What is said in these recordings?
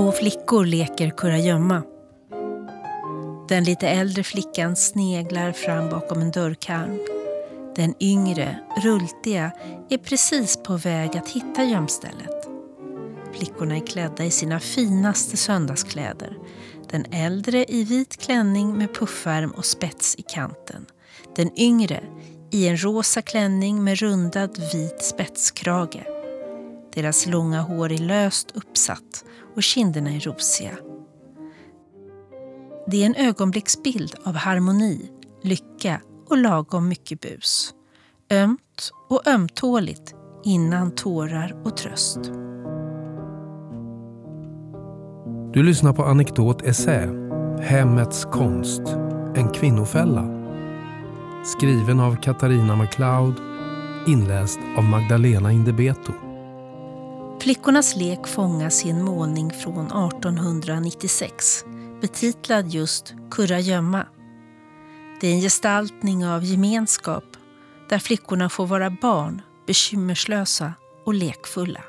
Två flickor leker kurragömma. Den lite äldre flickan sneglar fram bakom en dörrkarm. Den yngre, rultiga, är precis på väg att hitta gömstället. Flickorna är klädda i sina finaste söndagskläder. Den äldre i vit klänning med puffärm och spets i kanten. Den yngre i en rosa klänning med rundad vit spetskrage. Deras långa hår är löst uppsatt och kinderna är rosiga. Det är en ögonblicksbild av harmoni, lycka och lagom mycket bus. Ömt och ömtåligt innan tårar och tröst. Du lyssnar på Anekdot Essä, Hemmets konst, en kvinnofälla. Skriven av Katarina MacLeod, inläst av Magdalena Indebeto. Flickornas lek fångas i en målning från 1896 betitlad just Kurragömma. Det är en gestaltning av gemenskap där flickorna får vara barn, bekymmerslösa och lekfulla.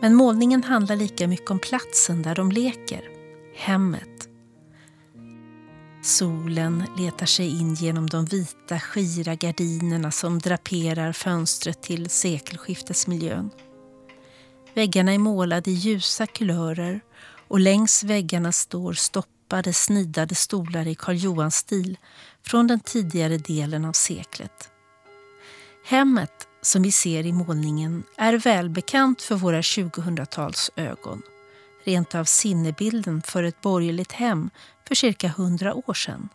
Men målningen handlar lika mycket om platsen där de leker, hemmet. Solen letar sig in genom de vita skira gardinerna som draperar fönstret till sekelskiftesmiljön. Väggarna är målade i ljusa kulörer och längs väggarna står stoppade snidade stolar i Karl Johans-stil från den tidigare delen av seklet. Hemmet som vi ser i målningen är välbekant för våra 2000-tals ögon. Rent av sinnebilden för ett borgerligt hem för cirka hundra år sedan.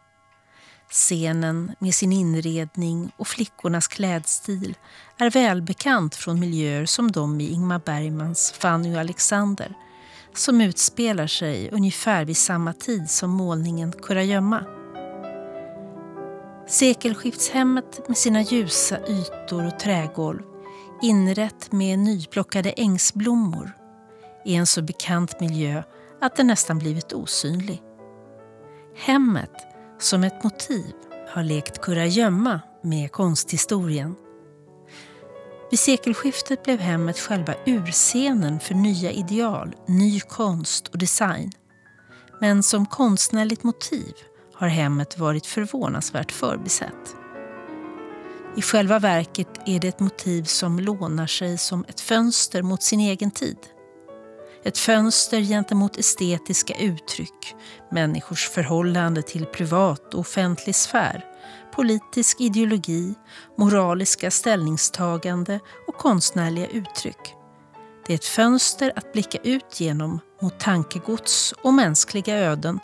Scenen med sin inredning och flickornas klädstil är välbekant från miljöer som de i Ingmar Bergmans Fanny och Alexander som utspelar sig ungefär vid samma tid som målningen Kurragömma. Sekelskiftshemmet med sina ljusa ytor och trägolv inrett med nyplockade ängsblommor är en så bekant miljö att den nästan blivit osynlig. Hemmet som ett motiv har lekt kurragömma med konsthistorien. Vid sekelskiftet blev hemmet själva urscenen för nya ideal, ny konst och design. Men som konstnärligt motiv har hemmet varit förvånansvärt förbisett. I själva verket är det ett motiv som lånar sig som ett fönster mot sin egen tid. Ett fönster gentemot estetiska uttryck, människors förhållande till privat och offentlig sfär, politisk ideologi, moraliska ställningstagande och konstnärliga uttryck. Det är ett fönster att blicka ut genom mot tankegods och mänskliga öden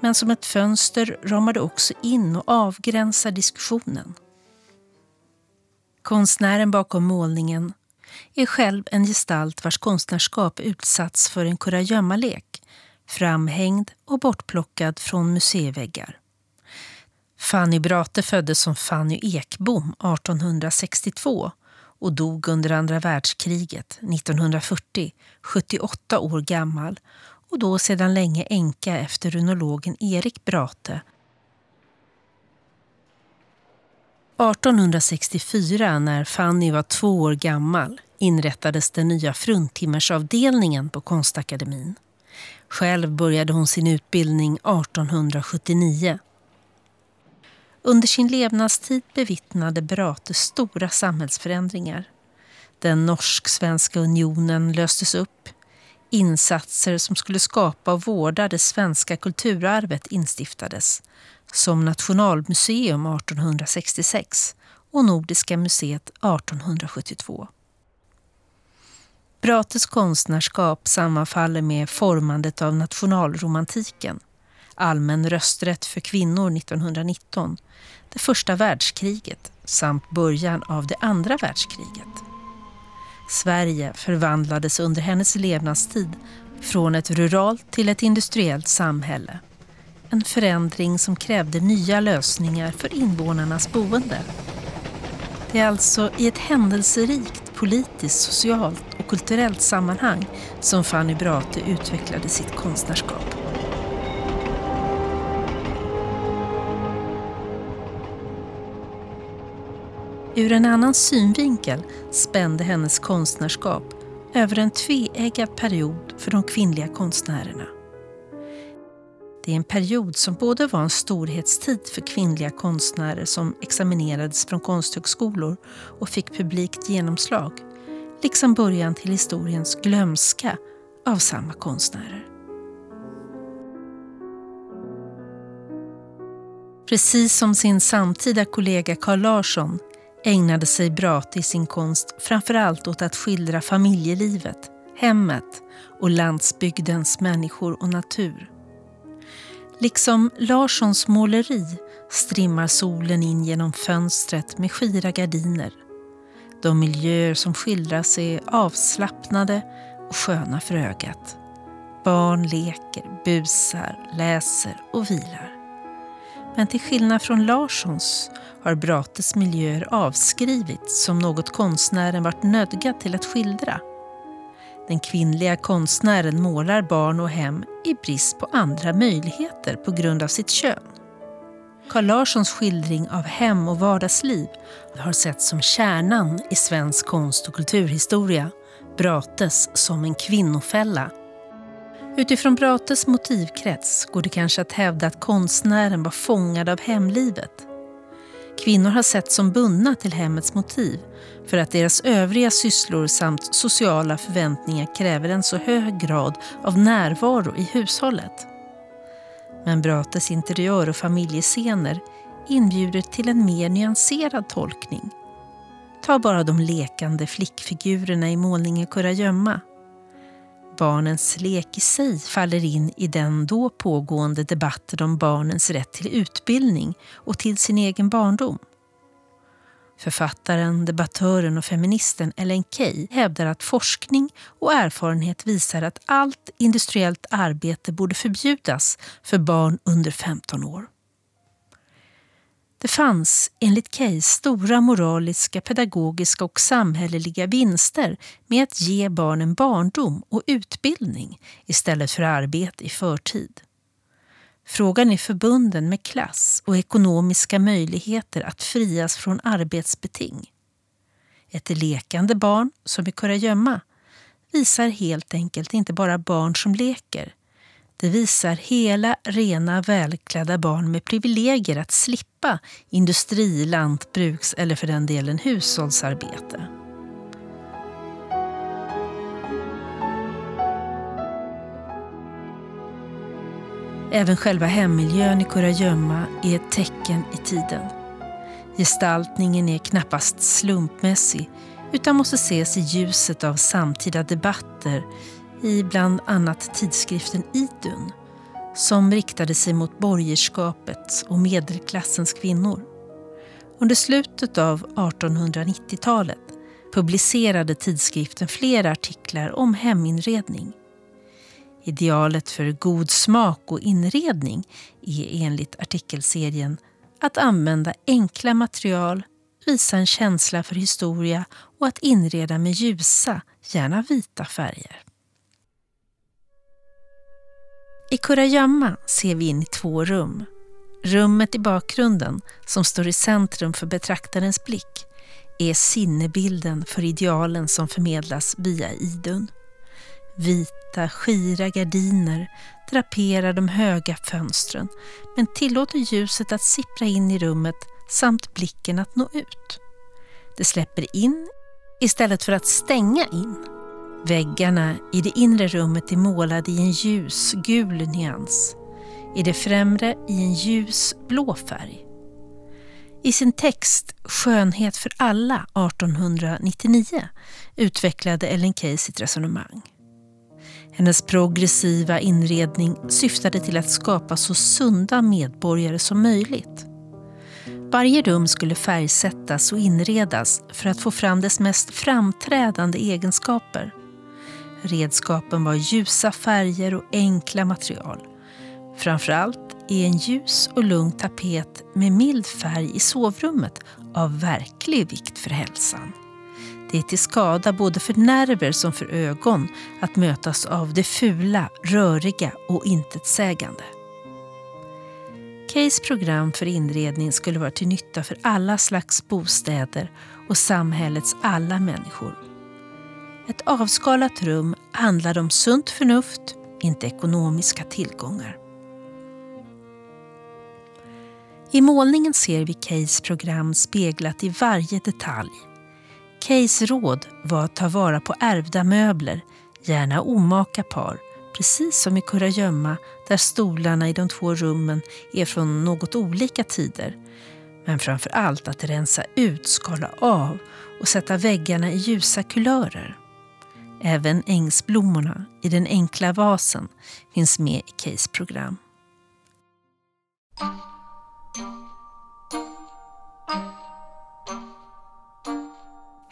men som ett fönster ramar det också in och avgränsar diskussionen. Konstnären bakom målningen är själv en gestalt vars konstnärskap utsatts för en kurragömmalek, framhängd och bortplockad från museiväggar. Fanny Brate föddes som Fanny Ekbom 1862 och dog under andra världskriget 1940, 78 år gammal och då sedan länge änka efter runologen Erik Brate 1864, när Fanny var två år gammal, inrättades den nya fruntimmersavdelningen på Konstakademin. Själv började hon sin utbildning 1879. Under sin levnadstid bevittnade Brate stora samhällsförändringar. Den norsk-svenska unionen löstes upp. Insatser som skulle skapa och vårda det svenska kulturarvet instiftades som Nationalmuseum 1866 och Nordiska museet 1872. Brates konstnärskap sammanfaller med formandet av nationalromantiken, allmän rösträtt för kvinnor 1919, det första världskriget samt början av det andra världskriget. Sverige förvandlades under hennes levnadstid från ett ruralt till ett industriellt samhälle. En förändring som krävde nya lösningar för invånarnas boende. Det är alltså i ett händelserikt politiskt, socialt och kulturellt sammanhang som Fanny Brate utvecklade sitt konstnärskap. Ur en annan synvinkel spände hennes konstnärskap över en tveeggad period för de kvinnliga konstnärerna. Det är en period som både var en storhetstid för kvinnliga konstnärer som examinerades från konsthögskolor och fick publikt genomslag, liksom början till historiens glömska av samma konstnärer. Precis som sin samtida kollega Carl Larsson ägnade sig Brate i sin konst framförallt åt att skildra familjelivet, hemmet och landsbygdens människor och natur. Liksom Larssons måleri strimmar solen in genom fönstret med skira gardiner. De miljöer som skildras är avslappnade och sköna för ögat. Barn leker, busar, läser och vilar. Men till skillnad från Larssons har Brates miljöer avskrivits som något konstnären varit nödgad till att skildra. Den kvinnliga konstnären målar barn och hem i brist på andra möjligheter på grund av sitt kön. Carl Larssons skildring av hem och vardagsliv har setts som kärnan i svensk konst och kulturhistoria. Brates som en kvinnofälla. Utifrån Brates motivkrets går det kanske att hävda att konstnären var fångad av hemlivet Kvinnor har setts som bundna till hemmets motiv för att deras övriga sysslor samt sociala förväntningar kräver en så hög grad av närvaro i hushållet. Men Brates interiör och familjescener inbjuder till en mer nyanserad tolkning. Ta bara de lekande flickfigurerna i målningen Kurragömma. Barnens lek i sig faller in i den då pågående debatten om barnens rätt till utbildning och till sin egen barndom. Författaren, debattören och feministen Ellen Key hävdar att forskning och erfarenhet visar att allt industriellt arbete borde förbjudas för barn under 15 år. Det fanns enligt Key stora moraliska, pedagogiska och samhälleliga vinster med att ge barnen barndom och utbildning istället för arbete i förtid. Frågan är förbunden med klass och ekonomiska möjligheter att frias från arbetsbeting. Ett lekande barn, som i Kurragömma, visar helt enkelt inte bara barn som leker det visar hela, rena, välklädda barn med privilegier att slippa industri, lantbruks eller för den delen hushållsarbete. Även själva hemmiljön i Kurragömma är ett tecken i tiden. Gestaltningen är knappast slumpmässig utan måste ses i ljuset av samtida debatter i bland annat tidskriften Idun som riktade sig mot borgerskapet och medelklassens kvinnor. Under slutet av 1890-talet publicerade tidskriften flera artiklar om heminredning. Idealet för god smak och inredning är enligt artikelserien att använda enkla material, visa en känsla för historia och att inreda med ljusa, gärna vita färger. I Kurragömma ser vi in i två rum. Rummet i bakgrunden, som står i centrum för betraktarens blick, är sinnebilden för idealen som förmedlas via Idun. Vita, skira gardiner draperar de höga fönstren men tillåter ljuset att sippra in i rummet samt blicken att nå ut. Det släpper in istället för att stänga in. Väggarna i det inre rummet är målade i en ljus gul nyans. I det främre i en ljus blå färg. I sin text Skönhet för alla 1899 utvecklade Ellen Key sitt resonemang. Hennes progressiva inredning syftade till att skapa så sunda medborgare som möjligt. Varje rum skulle färgsättas och inredas för att få fram dess mest framträdande egenskaper. Redskapen var ljusa färger och enkla material. Framförallt är en ljus och lugn tapet med mild färg i sovrummet av verklig vikt för hälsan. Det är till skada både för nerver som för ögon att mötas av det fula, röriga och intetsägande. Keys program för inredning skulle vara till nytta för alla slags bostäder och samhällets alla människor. Ett avskalat rum handlar om sunt förnuft, inte ekonomiska tillgångar. I målningen ser vi Keys program speglat i varje detalj. Keys råd var att ta vara på ärvda möbler, gärna omaka par, precis som i Kurragömma där stolarna i de två rummen är från något olika tider. Men framför allt att rensa ut, skala av och sätta väggarna i ljusa kulörer. Även ängsblommorna i den enkla vasen finns med i Keys program.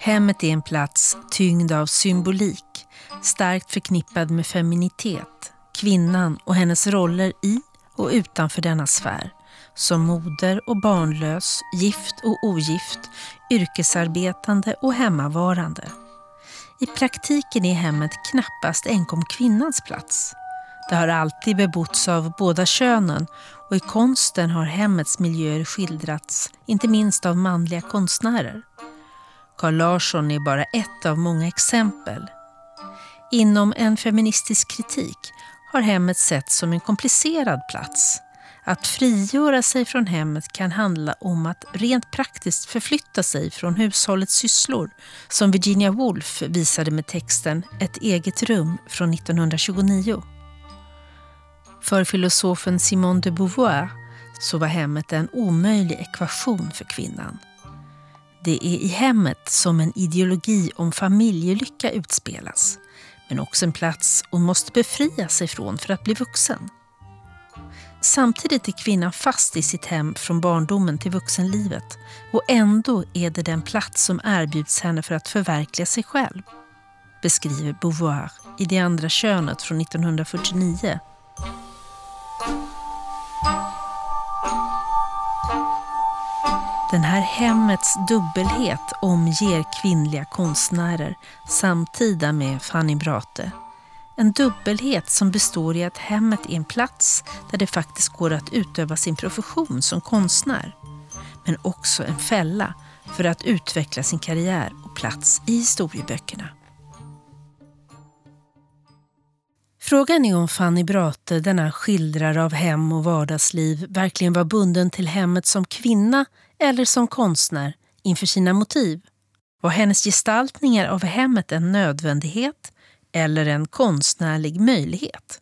Hemmet är en plats tyngd av symbolik, starkt förknippad med feminitet, kvinnan och hennes roller i och utanför denna sfär. Som moder och barnlös, gift och ogift, yrkesarbetande och hemmavarande. I praktiken är hemmet knappast enkom kvinnans plats. Det har alltid bebotts av båda könen och i konsten har hemmets miljöer skildrats, inte minst av manliga konstnärer. Carl Larsson är bara ett av många exempel. Inom en feministisk kritik har hemmet setts som en komplicerad plats. Att frigöra sig från hemmet kan handla om att rent praktiskt förflytta sig från hushållets sysslor, som Virginia Woolf visade med texten Ett eget rum från 1929. För filosofen Simone de Beauvoir så var hemmet en omöjlig ekvation för kvinnan. Det är i hemmet som en ideologi om familjelycka utspelas, men också en plats hon måste befria sig från för att bli vuxen. Samtidigt är kvinnan fast i sitt hem från barndomen till vuxenlivet och ändå är det den plats som erbjuds henne för att förverkliga sig själv, beskriver Beauvoir i Det andra könet från 1949 Den här hemmets dubbelhet omger kvinnliga konstnärer samtida med Fanny Brate. En dubbelhet som består i att hemmet är en plats där det faktiskt går att utöva sin profession som konstnär. Men också en fälla för att utveckla sin karriär och plats i historieböckerna. Frågan är om Fanny Brate, denna skildrare av hem och vardagsliv, verkligen var bunden till hemmet som kvinna eller som konstnär inför sina motiv. Var hennes gestaltningar av hemmet en nödvändighet eller en konstnärlig möjlighet?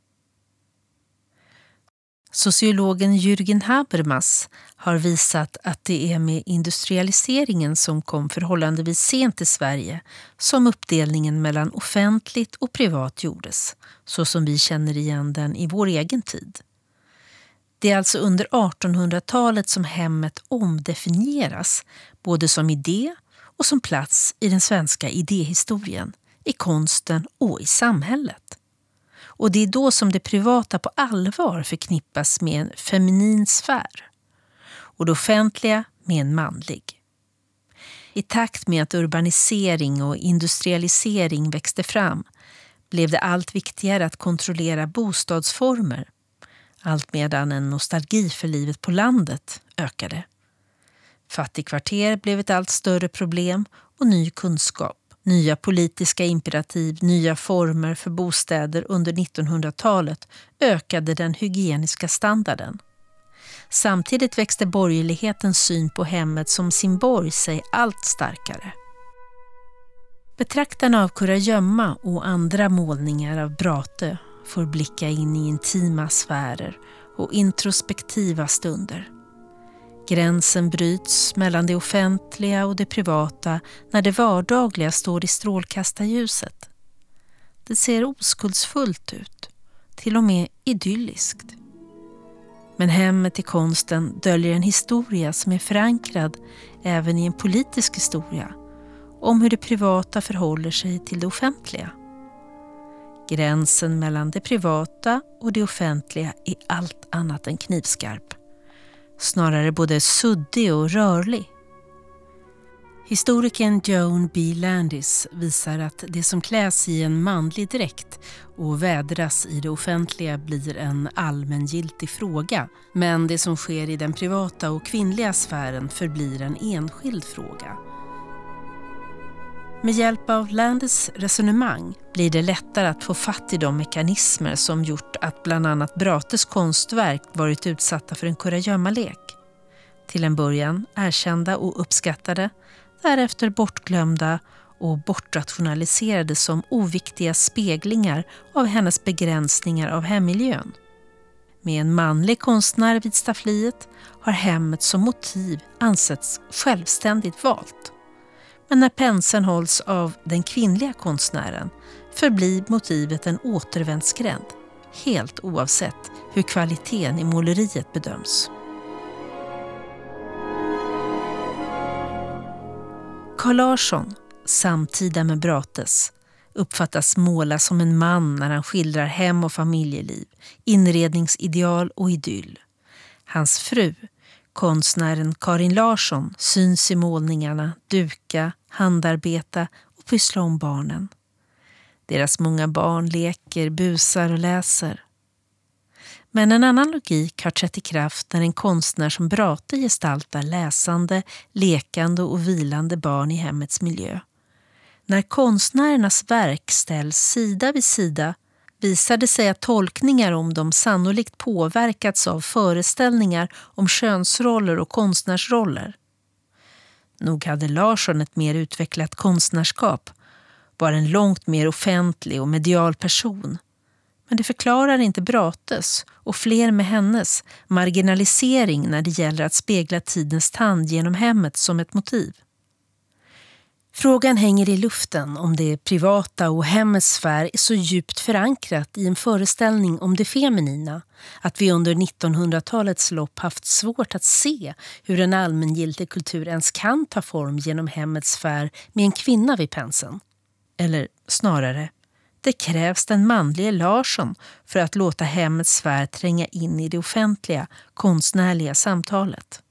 Sociologen Jürgen Habermas har visat att det är med industrialiseringen som kom förhållandevis sent i Sverige som uppdelningen mellan offentligt och privat gjordes, så som vi känner igen den i vår egen tid. Det är alltså under 1800-talet som hemmet omdefinieras, både som idé och som plats i den svenska idéhistorien, i konsten och i samhället. Och det är då som det privata på allvar förknippas med en feminin sfär och det offentliga med en manlig. I takt med att urbanisering och industrialisering växte fram blev det allt viktigare att kontrollera bostadsformer allt medan en nostalgi för livet på landet ökade. Fattigkvarter blev ett allt större problem och ny kunskap, nya politiska imperativ, nya former för bostäder under 1900-talet ökade den hygieniska standarden. Samtidigt växte borgerlighetens syn på hemmet som sin borg sig allt starkare. Betraktarna av Kurragömma och andra målningar av Brate får blicka in i intima sfärer och introspektiva stunder. Gränsen bryts mellan det offentliga och det privata när det vardagliga står i strålkastarljuset. Det ser oskuldsfullt ut, till och med idylliskt. Men hemmet i konsten döljer en historia som är förankrad även i en politisk historia om hur det privata förhåller sig till det offentliga. Gränsen mellan det privata och det offentliga är allt annat än knivskarp. Snarare både suddig och rörlig. Historikern Joan B. Landis visar att det som kläs i en manlig dräkt och vädras i det offentliga blir en allmängiltig fråga. Men det som sker i den privata och kvinnliga sfären förblir en enskild fråga. Med hjälp av Landers resonemang blir det lättare att få fatt i de mekanismer som gjort att bland annat Brates konstverk varit utsatta för en kurragömmalek. Till en början erkända och uppskattade, därefter bortglömda och bortrationaliserade som oviktiga speglingar av hennes begränsningar av hemmiljön. Med en manlig konstnär vid staffliet har hemmet som motiv ansetts självständigt valt. Men när penseln hålls av den kvinnliga konstnären förblir motivet en återvändsgränd, helt oavsett hur kvaliteten i måleriet bedöms. Carl Larsson, samtida med Brates, uppfattas måla som en man när han skildrar hem och familjeliv, inredningsideal och idyll. Hans fru, konstnären Karin Larsson, syns i målningarna duka, handarbeta och pyssla om barnen. Deras många barn leker, busar och läser. Men en annan logik har trätt i kraft när en konstnär som Brate gestaltar läsande, lekande och vilande barn i hemmets miljö. När konstnärernas verk ställs sida vid sida visar det sig att tolkningar om dem sannolikt påverkats av föreställningar om könsroller och konstnärsroller. Nog hade Larsson ett mer utvecklat konstnärskap, var en långt mer offentlig och medial person. Men det förklarar inte Brates och fler med hennes marginalisering när det gäller att spegla tidens tand genom hemmet som ett motiv. Frågan hänger i luften om det privata och hemmets sfär är så djupt förankrat i en föreställning om det feminina att vi under 1900-talets lopp haft svårt att se hur en allmängiltig kultur ens kan ta form genom hemmets sfär med en kvinna vid penseln. Eller snarare, det krävs den manlige Larsson för att låta hemmets sfär tränga in i det offentliga, konstnärliga samtalet.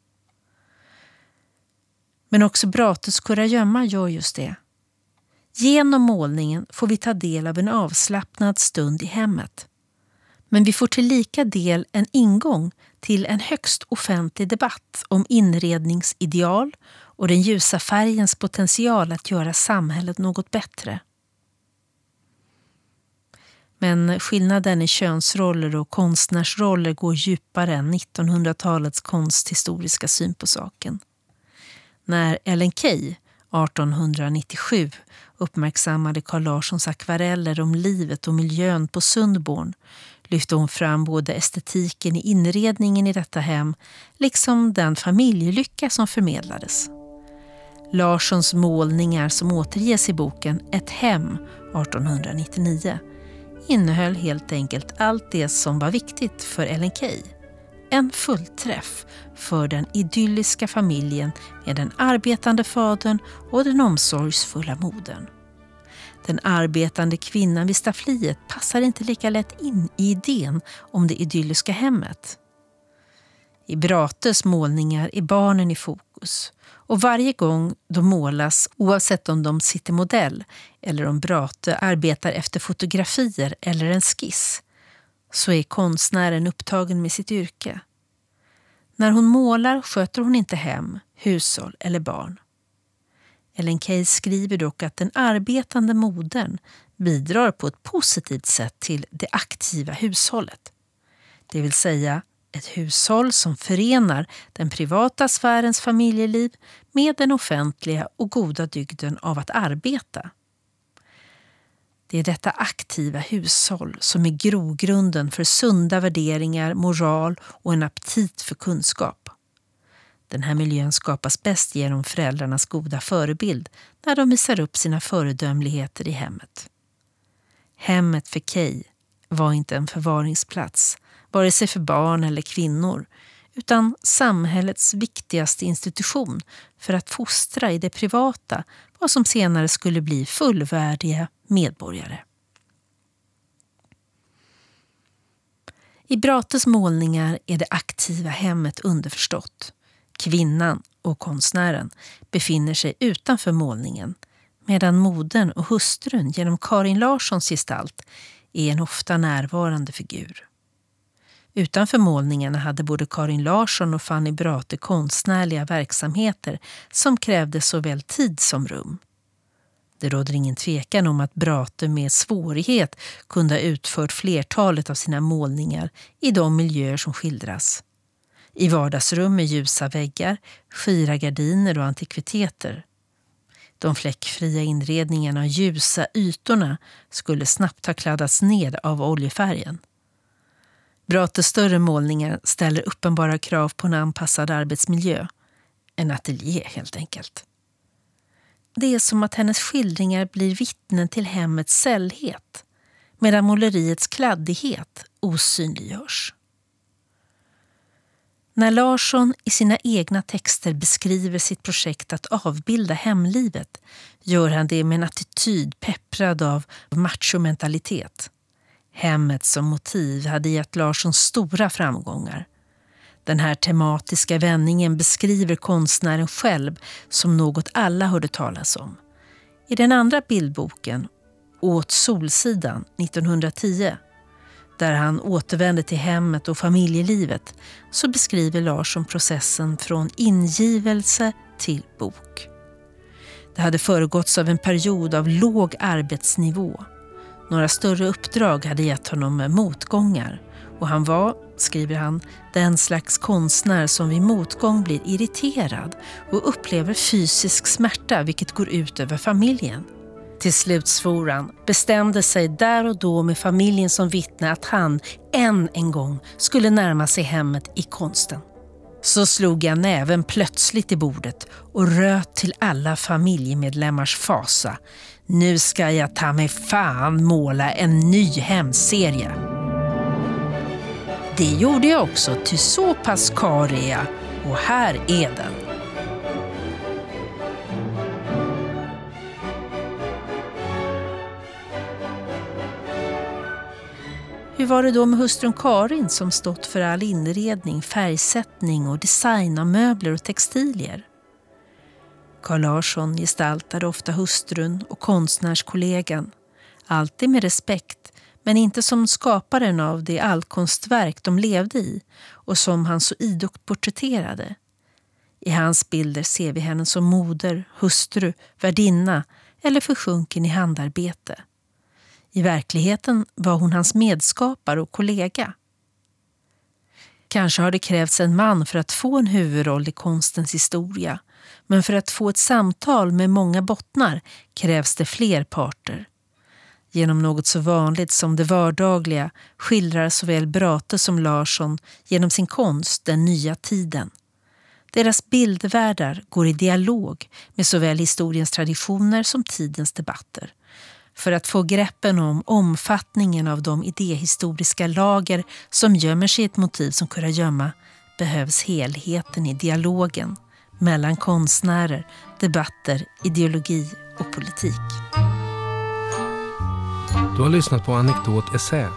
Men också Brates kurragömma gör just det. Genom målningen får vi ta del av en avslappnad stund i hemmet. Men vi får till lika del en ingång till en högst offentlig debatt om inredningsideal och den ljusa färgens potential att göra samhället något bättre. Men skillnaden i könsroller och konstnärsroller går djupare än 1900-talets konsthistoriska syn på saken. När Ellen Key 1897 uppmärksammade Carl Larssons akvareller om livet och miljön på Sundborn lyfte hon fram både estetiken i inredningen i detta hem liksom den familjelycka som förmedlades. Larssons målningar som återges i boken Ett hem 1899 innehöll helt enkelt allt det som var viktigt för Ellen Key. En fullträff för den idylliska familjen med den arbetande fadern och den omsorgsfulla modern. Den arbetande kvinnan vid staffliet passar inte lika lätt in i idén om det idylliska hemmet. I Brates målningar är barnen i fokus och varje gång de målas, oavsett om de sitter modell eller om Brate arbetar efter fotografier eller en skiss, så är konstnären upptagen med sitt yrke. När hon målar sköter hon inte hem, hushåll eller barn. Ellen Key skriver dock att den arbetande modern bidrar på ett positivt sätt till det aktiva hushållet. Det vill säga ett hushåll som förenar den privata sfärens familjeliv med den offentliga och goda dygden av att arbeta. Det är detta aktiva hushåll som är grogrunden för sunda värderingar, moral och en aptit för kunskap. Den här miljön skapas bäst genom föräldrarnas goda förebild när de visar upp sina föredömligheter i hemmet. Hemmet för Kay var inte en förvaringsplats, vare sig för barn eller kvinnor, utan samhällets viktigaste institution för att fostra i det privata vad som senare skulle bli fullvärdiga medborgare. I Brates målningar är det aktiva hemmet underförstått. Kvinnan och konstnären befinner sig utanför målningen medan modern och hustrun genom Karin Larssons gestalt är en ofta närvarande figur. Utanför målningarna hade både Karin Larsson och Fanny Brate konstnärliga verksamheter som krävde såväl tid som rum. Det råder ingen tvekan om att Brate med svårighet kunde ha utfört flertalet av sina målningar i de miljöer som skildras. I vardagsrum med ljusa väggar, skira gardiner och antikviteter. De fläckfria inredningarna och ljusa ytorna skulle snabbt ha kladdats ned av oljefärgen. Brates större målningar ställer uppenbara krav på en anpassad arbetsmiljö. En ateljé helt enkelt. Det är som att hennes skildringar blir vittnen till hemmets sällhet medan måleriets kladdighet osynliggörs. När Larsson i sina egna texter beskriver sitt projekt att avbilda hemlivet gör han det med en attityd pepprad av machomentalitet. Hemmet som motiv hade gett Larsson stora framgångar. Den här tematiska vändningen beskriver konstnären själv som något alla hörde talas om. I den andra bildboken, Åt Solsidan 1910, där han återvänder till hemmet och familjelivet, så beskriver Larsson processen från ingivelse till bok. Det hade föregåtts av en period av låg arbetsnivå. Några större uppdrag hade gett honom motgångar och han var, skriver han, den slags konstnär som vid motgång blir irriterad och upplever fysisk smärta vilket går ut över familjen. Till slut svor han, bestämde sig där och då med familjen som vittne att han än en gång skulle närma sig hemmet i konsten. Så slog jag näven plötsligt i bordet och röt till alla familjemedlemmars fasa. Nu ska jag ta mig fan måla en ny hemserie. Det gjorde jag också, ty så pass kar är jag och här är den. Hur var det då med hustrun Karin som stått för all inredning, färgsättning och design av möbler och textilier? Carl Larsson gestaltade ofta hustrun och konstnärskollegan, alltid med respekt men inte som skaparen av det allkonstverk de levde i och som han så idogt porträtterade. I hans bilder ser vi henne som moder, hustru, värdinna eller försjunken i handarbete. I verkligheten var hon hans medskapare och kollega. Kanske har det krävts en man för att få en huvudroll i konstens historia men för att få ett samtal med många bottnar krävs det fler parter. Genom något så vanligt som det vardagliga skildrar såväl Brate som Larsson genom sin konst den nya tiden. Deras bildvärldar går i dialog med såväl historiens traditioner som tidens debatter. För att få greppen om omfattningen av de idéhistoriska lager som gömmer sig i ett motiv som kurragömma behövs helheten i dialogen mellan konstnärer, debatter, ideologi och politik. Du har lyssnat på Anekdot Essä,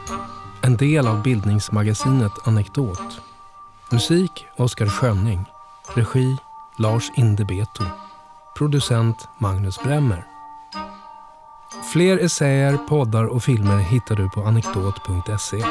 en del av bildningsmagasinet Anekdot. Musik Oskar Schönning. Regi Lars Indebeto. Producent Magnus Bremmer. Fler essäer, poddar och filmer hittar du på anekdot.se.